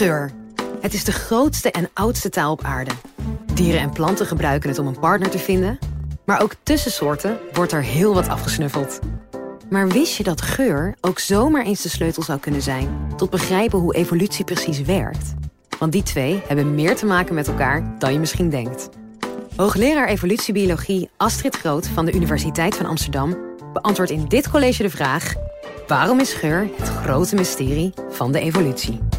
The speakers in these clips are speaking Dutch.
Geur. Het is de grootste en oudste taal op aarde. Dieren en planten gebruiken het om een partner te vinden. Maar ook tussen soorten wordt er heel wat afgesnuffeld. Maar wist je dat geur ook zomaar eens de sleutel zou kunnen zijn... tot begrijpen hoe evolutie precies werkt? Want die twee hebben meer te maken met elkaar dan je misschien denkt. Hoogleraar evolutiebiologie Astrid Groot van de Universiteit van Amsterdam... beantwoordt in dit college de vraag... waarom is geur het grote mysterie van de evolutie?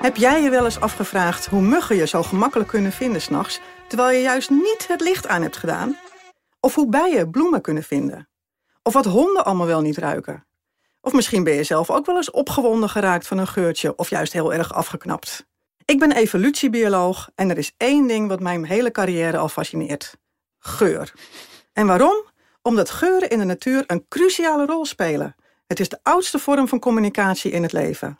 Heb jij je wel eens afgevraagd hoe muggen je zo gemakkelijk kunnen vinden s'nachts... terwijl je juist niet het licht aan hebt gedaan? Of hoe bijen bloemen kunnen vinden? Of wat honden allemaal wel niet ruiken? Of misschien ben je zelf ook wel eens opgewonden geraakt van een geurtje... of juist heel erg afgeknapt. Ik ben evolutiebioloog en er is één ding wat mijn hele carrière al fascineert. Geur. En waarom? Omdat geuren in de natuur een cruciale rol spelen. Het is de oudste vorm van communicatie in het leven.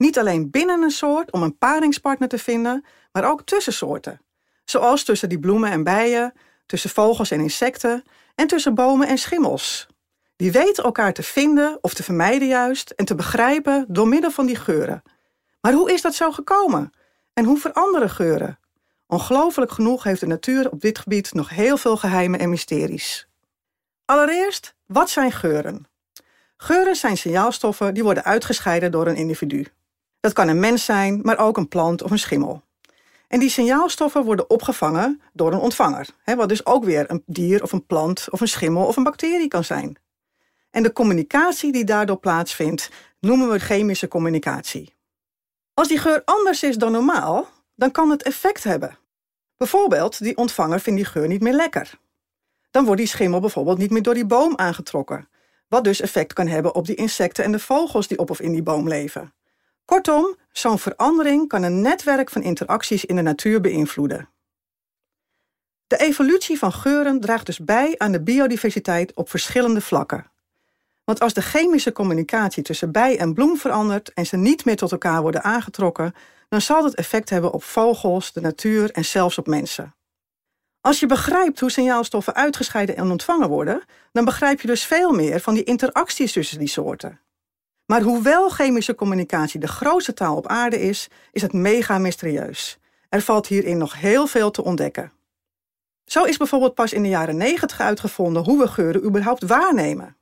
Niet alleen binnen een soort om een paringspartner te vinden, maar ook tussen soorten. Zoals tussen die bloemen en bijen, tussen vogels en insecten en tussen bomen en schimmels. Die weten elkaar te vinden of te vermijden juist en te begrijpen door middel van die geuren. Maar hoe is dat zo gekomen? En hoe veranderen geuren? Ongelooflijk genoeg heeft de natuur op dit gebied nog heel veel geheimen en mysteries. Allereerst, wat zijn geuren? Geuren zijn signaalstoffen die worden uitgescheiden door een individu. Dat kan een mens zijn, maar ook een plant of een schimmel. En die signaalstoffen worden opgevangen door een ontvanger, wat dus ook weer een dier of een plant of een schimmel of een bacterie kan zijn. En de communicatie die daardoor plaatsvindt, noemen we chemische communicatie. Als die geur anders is dan normaal, dan kan het effect hebben. Bijvoorbeeld, die ontvanger vindt die geur niet meer lekker. Dan wordt die schimmel bijvoorbeeld niet meer door die boom aangetrokken, wat dus effect kan hebben op die insecten en de vogels die op of in die boom leven. Kortom, zo'n verandering kan een netwerk van interacties in de natuur beïnvloeden. De evolutie van geuren draagt dus bij aan de biodiversiteit op verschillende vlakken. Want als de chemische communicatie tussen bij en bloem verandert en ze niet meer tot elkaar worden aangetrokken, dan zal dat effect hebben op vogels, de natuur en zelfs op mensen. Als je begrijpt hoe signaalstoffen uitgescheiden en ontvangen worden, dan begrijp je dus veel meer van die interacties tussen die soorten. Maar hoewel chemische communicatie de grootste taal op aarde is, is het mega mysterieus. Er valt hierin nog heel veel te ontdekken. Zo is bijvoorbeeld pas in de jaren 90 uitgevonden hoe we geuren überhaupt waarnemen.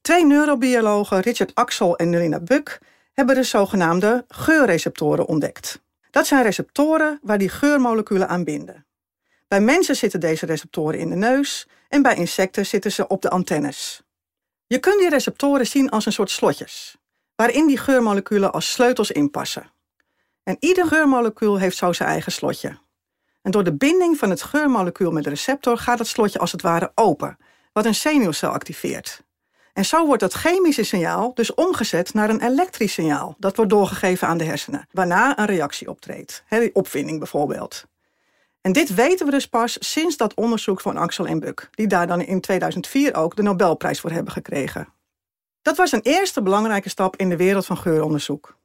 Twee neurobiologen, Richard Axel en Nelina Buck, hebben de zogenaamde geurreceptoren ontdekt. Dat zijn receptoren waar die geurmoleculen aan binden. Bij mensen zitten deze receptoren in de neus en bij insecten zitten ze op de antennes. Je kunt die receptoren zien als een soort slotjes, waarin die geurmoleculen als sleutels inpassen. En ieder geurmolecuul heeft zo zijn eigen slotje. En door de binding van het geurmolecuul met de receptor gaat het slotje als het ware open, wat een zenuwcel activeert. En zo wordt dat chemische signaal dus omgezet naar een elektrisch signaal. Dat wordt doorgegeven aan de hersenen, waarna een reactie optreedt. He, opvinding bijvoorbeeld. En dit weten we dus pas sinds dat onderzoek van Axel en Buck, die daar dan in 2004 ook de Nobelprijs voor hebben gekregen. Dat was een eerste belangrijke stap in de wereld van geuronderzoek.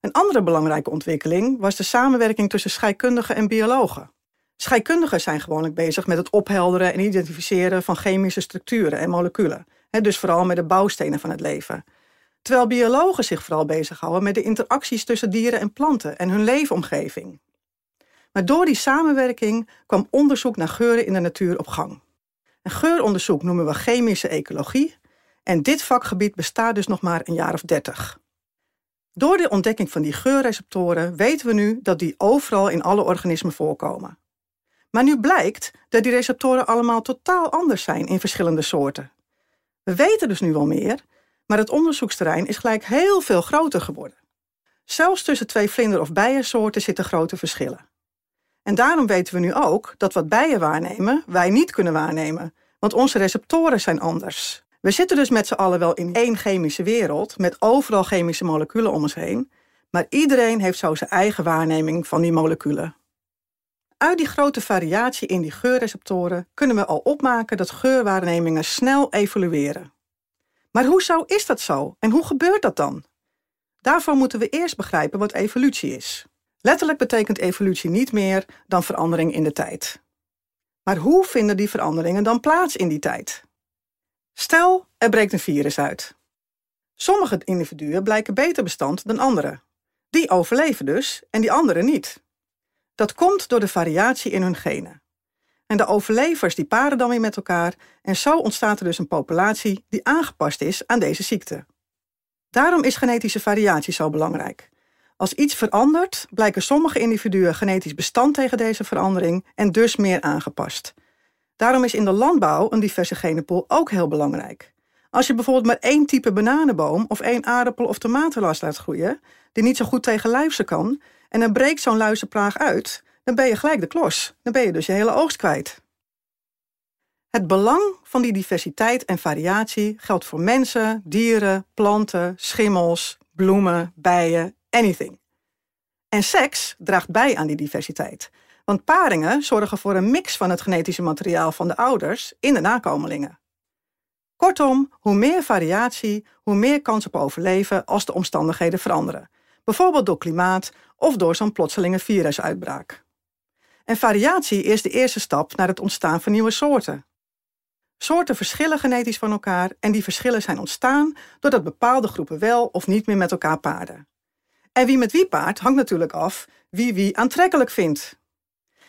Een andere belangrijke ontwikkeling was de samenwerking tussen scheikundigen en biologen. Scheikundigen zijn gewoonlijk bezig met het ophelderen en identificeren van chemische structuren en moleculen, dus vooral met de bouwstenen van het leven. Terwijl biologen zich vooral bezighouden met de interacties tussen dieren en planten en hun leefomgeving. Maar door die samenwerking kwam onderzoek naar geuren in de natuur op gang. En geuronderzoek noemen we chemische ecologie en dit vakgebied bestaat dus nog maar een jaar of dertig. Door de ontdekking van die geurreceptoren weten we nu dat die overal in alle organismen voorkomen. Maar nu blijkt dat die receptoren allemaal totaal anders zijn in verschillende soorten. We weten dus nu wel meer, maar het onderzoeksterrein is gelijk heel veel groter geworden. Zelfs tussen twee vlinder- of bijensoorten zitten grote verschillen. En daarom weten we nu ook dat wat bijen waarnemen, wij niet kunnen waarnemen. Want onze receptoren zijn anders. We zitten dus met z'n allen wel in één chemische wereld, met overal chemische moleculen om ons heen. Maar iedereen heeft zo zijn eigen waarneming van die moleculen. Uit die grote variatie in die geurreceptoren kunnen we al opmaken dat geurwaarnemingen snel evolueren. Maar hoezo is dat zo en hoe gebeurt dat dan? Daarvoor moeten we eerst begrijpen wat evolutie is. Letterlijk betekent evolutie niet meer dan verandering in de tijd. Maar hoe vinden die veranderingen dan plaats in die tijd? Stel, er breekt een virus uit. Sommige individuen blijken beter bestand dan anderen. Die overleven dus en die anderen niet. Dat komt door de variatie in hun genen. En de overlevers die paren dan weer met elkaar en zo ontstaat er dus een populatie die aangepast is aan deze ziekte. Daarom is genetische variatie zo belangrijk. Als iets verandert, blijken sommige individuen genetisch bestand tegen deze verandering en dus meer aangepast. Daarom is in de landbouw een diverse genenpool ook heel belangrijk. Als je bijvoorbeeld maar één type bananenboom of één aardappel of tomatenlas laat groeien, die niet zo goed tegen luizen kan, en dan breekt zo'n luizenplaag uit, dan ben je gelijk de klos. Dan ben je dus je hele oogst kwijt. Het belang van die diversiteit en variatie geldt voor mensen, dieren, planten, schimmels, bloemen, bijen, anything. En seks draagt bij aan die diversiteit. Want paringen zorgen voor een mix van het genetische materiaal van de ouders in de nakomelingen. Kortom, hoe meer variatie, hoe meer kans op overleven als de omstandigheden veranderen. Bijvoorbeeld door klimaat of door zo'n plotselinge virusuitbraak. En variatie is de eerste stap naar het ontstaan van nieuwe soorten. Soorten verschillen genetisch van elkaar en die verschillen zijn ontstaan doordat bepaalde groepen wel of niet meer met elkaar paarden. En wie met wie paart hangt natuurlijk af wie wie aantrekkelijk vindt.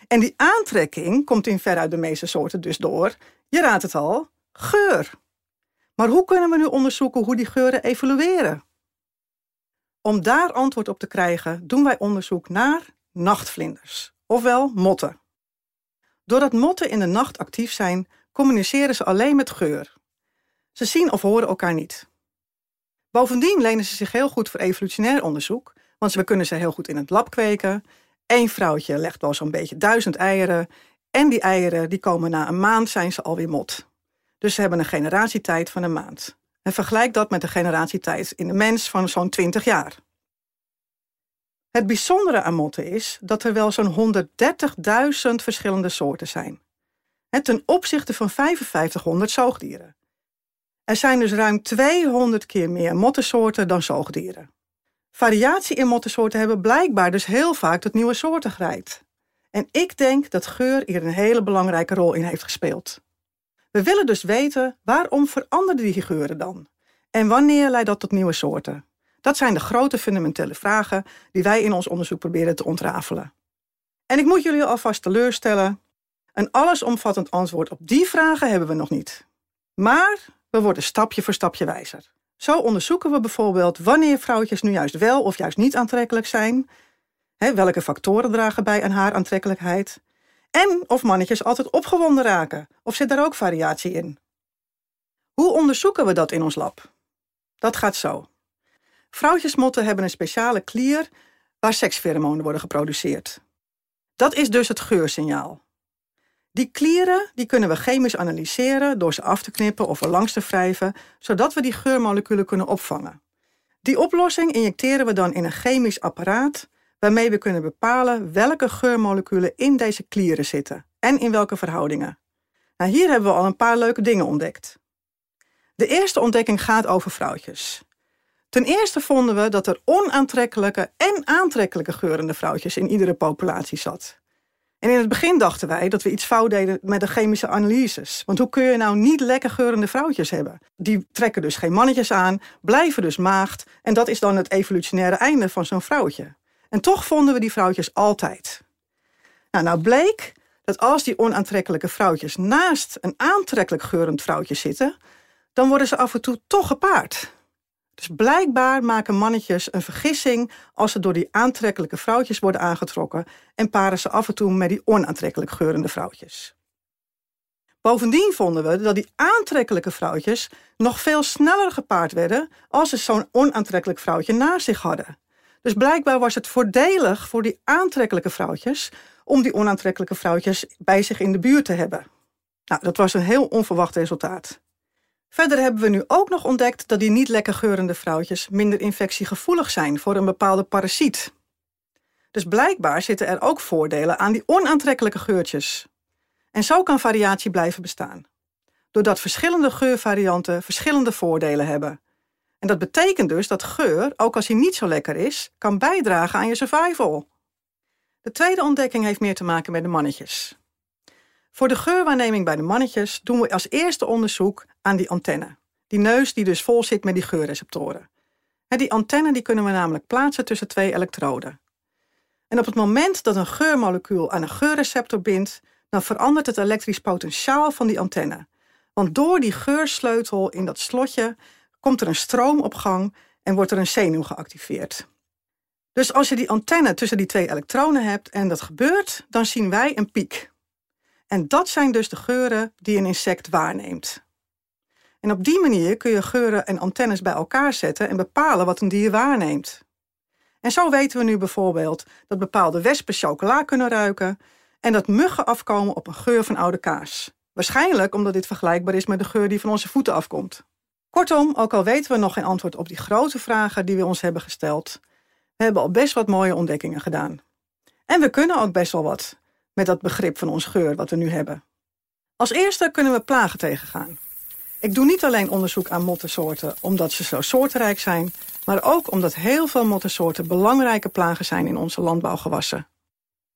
En die aantrekking komt in veruit de meeste soorten dus door, je raadt het al, geur. Maar hoe kunnen we nu onderzoeken hoe die geuren evolueren? Om daar antwoord op te krijgen, doen wij onderzoek naar nachtvlinders, ofwel motten. Doordat motten in de nacht actief zijn, communiceren ze alleen met geur. Ze zien of horen elkaar niet. Bovendien lenen ze zich heel goed voor evolutionair onderzoek, want we kunnen ze heel goed in het lab kweken. Eén vrouwtje legt wel zo'n beetje duizend eieren en die eieren die komen na een maand zijn ze alweer mot. Dus ze hebben een generatietijd van een maand. En vergelijk dat met de generatietijd in de mens van zo'n 20 jaar. Het bijzondere aan motten is dat er wel zo'n 130.000 verschillende soorten zijn. En ten opzichte van 5500 zoogdieren. Er zijn dus ruim 200 keer meer mottensoorten dan zoogdieren. Variatie in mottensoorten hebben blijkbaar dus heel vaak tot nieuwe soorten geleid. En ik denk dat geur hier een hele belangrijke rol in heeft gespeeld. We willen dus weten waarom veranderden die geuren dan? En wanneer leidt dat tot nieuwe soorten? Dat zijn de grote fundamentele vragen die wij in ons onderzoek proberen te ontrafelen. En ik moet jullie alvast teleurstellen. Een allesomvattend antwoord op die vragen hebben we nog niet. Maar we worden stapje voor stapje wijzer. Zo onderzoeken we bijvoorbeeld wanneer vrouwtjes nu juist wel of juist niet aantrekkelijk zijn. welke factoren dragen bij aan haar aantrekkelijkheid. En of mannetjes altijd opgewonden raken, of zit daar ook variatie in? Hoe onderzoeken we dat in ons lab? Dat gaat zo. Vrouwtjesmotten hebben een speciale klier waar sekspheromonen worden geproduceerd. Dat is dus het geursignaal. Die klieren die kunnen we chemisch analyseren door ze af te knippen of er langs te wrijven, zodat we die geurmoleculen kunnen opvangen. Die oplossing injecteren we dan in een chemisch apparaat waarmee we kunnen bepalen welke geurmoleculen in deze klieren zitten en in welke verhoudingen. Nou, hier hebben we al een paar leuke dingen ontdekt. De eerste ontdekking gaat over vrouwtjes. Ten eerste vonden we dat er onaantrekkelijke en aantrekkelijke geurende vrouwtjes in iedere populatie zat. En in het begin dachten wij dat we iets fout deden met de chemische analyses. Want hoe kun je nou niet lekker geurende vrouwtjes hebben? Die trekken dus geen mannetjes aan, blijven dus maagd. En dat is dan het evolutionaire einde van zo'n vrouwtje. En toch vonden we die vrouwtjes altijd. Nou, nou bleek dat als die onaantrekkelijke vrouwtjes naast een aantrekkelijk geurend vrouwtje zitten, dan worden ze af en toe toch gepaard. Dus blijkbaar maken mannetjes een vergissing als ze door die aantrekkelijke vrouwtjes worden aangetrokken en paren ze af en toe met die onaantrekkelijk geurende vrouwtjes. Bovendien vonden we dat die aantrekkelijke vrouwtjes nog veel sneller gepaard werden als ze zo'n onaantrekkelijk vrouwtje naast zich hadden. Dus blijkbaar was het voordelig voor die aantrekkelijke vrouwtjes om die onaantrekkelijke vrouwtjes bij zich in de buurt te hebben. Nou, dat was een heel onverwacht resultaat. Verder hebben we nu ook nog ontdekt dat die niet lekker geurende vrouwtjes minder infectiegevoelig zijn voor een bepaalde parasiet. Dus blijkbaar zitten er ook voordelen aan die onaantrekkelijke geurtjes. En zo kan variatie blijven bestaan. Doordat verschillende geurvarianten verschillende voordelen hebben. En dat betekent dus dat geur, ook als hij niet zo lekker is, kan bijdragen aan je survival. De tweede ontdekking heeft meer te maken met de mannetjes. Voor de geurwaarneming bij de mannetjes doen we als eerste onderzoek aan die antenne. Die neus die dus vol zit met die geurreceptoren. Die antenne die kunnen we namelijk plaatsen tussen twee elektroden. En op het moment dat een geurmolecuul aan een geurreceptor bindt, dan verandert het elektrisch potentiaal van die antenne. Want door die geursleutel in dat slotje komt er een stroom op gang en wordt er een zenuw geactiveerd. Dus als je die antenne tussen die twee elektronen hebt en dat gebeurt, dan zien wij een piek. En dat zijn dus de geuren die een insect waarneemt. En op die manier kun je geuren en antennes bij elkaar zetten en bepalen wat een dier waarneemt. En zo weten we nu bijvoorbeeld dat bepaalde wespen chocola kunnen ruiken en dat muggen afkomen op een geur van oude kaas. Waarschijnlijk omdat dit vergelijkbaar is met de geur die van onze voeten afkomt. Kortom, ook al weten we nog geen antwoord op die grote vragen die we ons hebben gesteld, we hebben al best wat mooie ontdekkingen gedaan. En we kunnen ook best wel wat met dat begrip van ons geur wat we nu hebben. Als eerste kunnen we plagen tegengaan. Ik doe niet alleen onderzoek aan mottensoorten omdat ze zo soortenrijk zijn, maar ook omdat heel veel mottensoorten belangrijke plagen zijn in onze landbouwgewassen.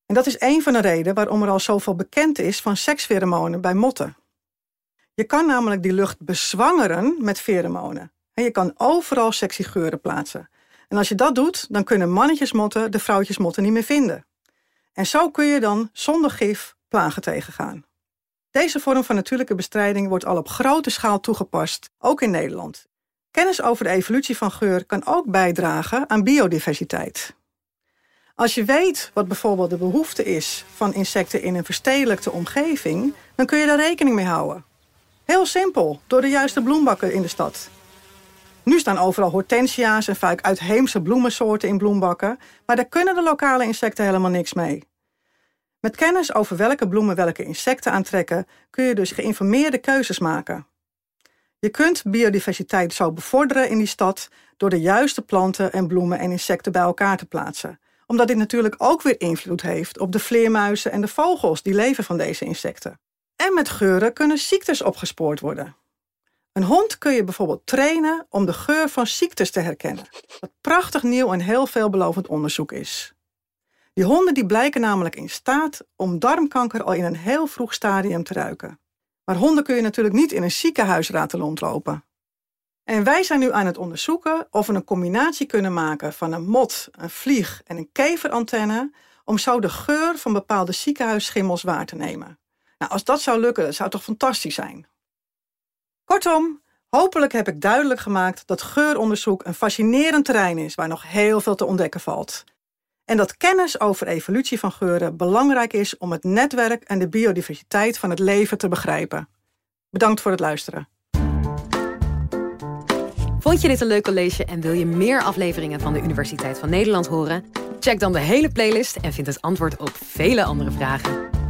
En dat is een van de redenen waarom er al zoveel bekend is van sekspheromonen bij motten. Je kan namelijk die lucht bezwangeren met pheromonen. En je kan overal sexy geuren plaatsen. En als je dat doet, dan kunnen mannetjesmotten de vrouwtjesmotten niet meer vinden. En zo kun je dan zonder gif plagen tegengaan. Deze vorm van natuurlijke bestrijding wordt al op grote schaal toegepast, ook in Nederland. Kennis over de evolutie van geur kan ook bijdragen aan biodiversiteit. Als je weet wat bijvoorbeeld de behoefte is van insecten in een verstedelijkte omgeving, dan kun je daar rekening mee houden. Heel simpel, door de juiste bloembakken in de stad. Nu staan overal hortensia's en vaak uitheemse bloemensoorten in bloembakken, maar daar kunnen de lokale insecten helemaal niks mee. Met kennis over welke bloemen welke insecten aantrekken, kun je dus geïnformeerde keuzes maken. Je kunt biodiversiteit zo bevorderen in die stad door de juiste planten en bloemen en insecten bij elkaar te plaatsen. Omdat dit natuurlijk ook weer invloed heeft op de vleermuizen en de vogels die leven van deze insecten. En met geuren kunnen ziektes opgespoord worden. Een hond kun je bijvoorbeeld trainen om de geur van ziektes te herkennen. Wat prachtig nieuw en heel veelbelovend onderzoek is. Die honden die blijken namelijk in staat om darmkanker al in een heel vroeg stadium te ruiken. Maar honden kun je natuurlijk niet in een ziekenhuis laten rondlopen. En wij zijn nu aan het onderzoeken of we een combinatie kunnen maken van een mot, een vlieg en een keverantenne om zo de geur van bepaalde ziekenhuisschimmels waar te nemen. Nou, als dat zou lukken, dat zou toch fantastisch zijn. Kortom, hopelijk heb ik duidelijk gemaakt dat geuronderzoek een fascinerend terrein is waar nog heel veel te ontdekken valt. En dat kennis over evolutie van geuren belangrijk is om het netwerk en de biodiversiteit van het leven te begrijpen. Bedankt voor het luisteren. Vond je dit een leuk college en wil je meer afleveringen van de Universiteit van Nederland horen? Check dan de hele playlist en vind het antwoord op vele andere vragen.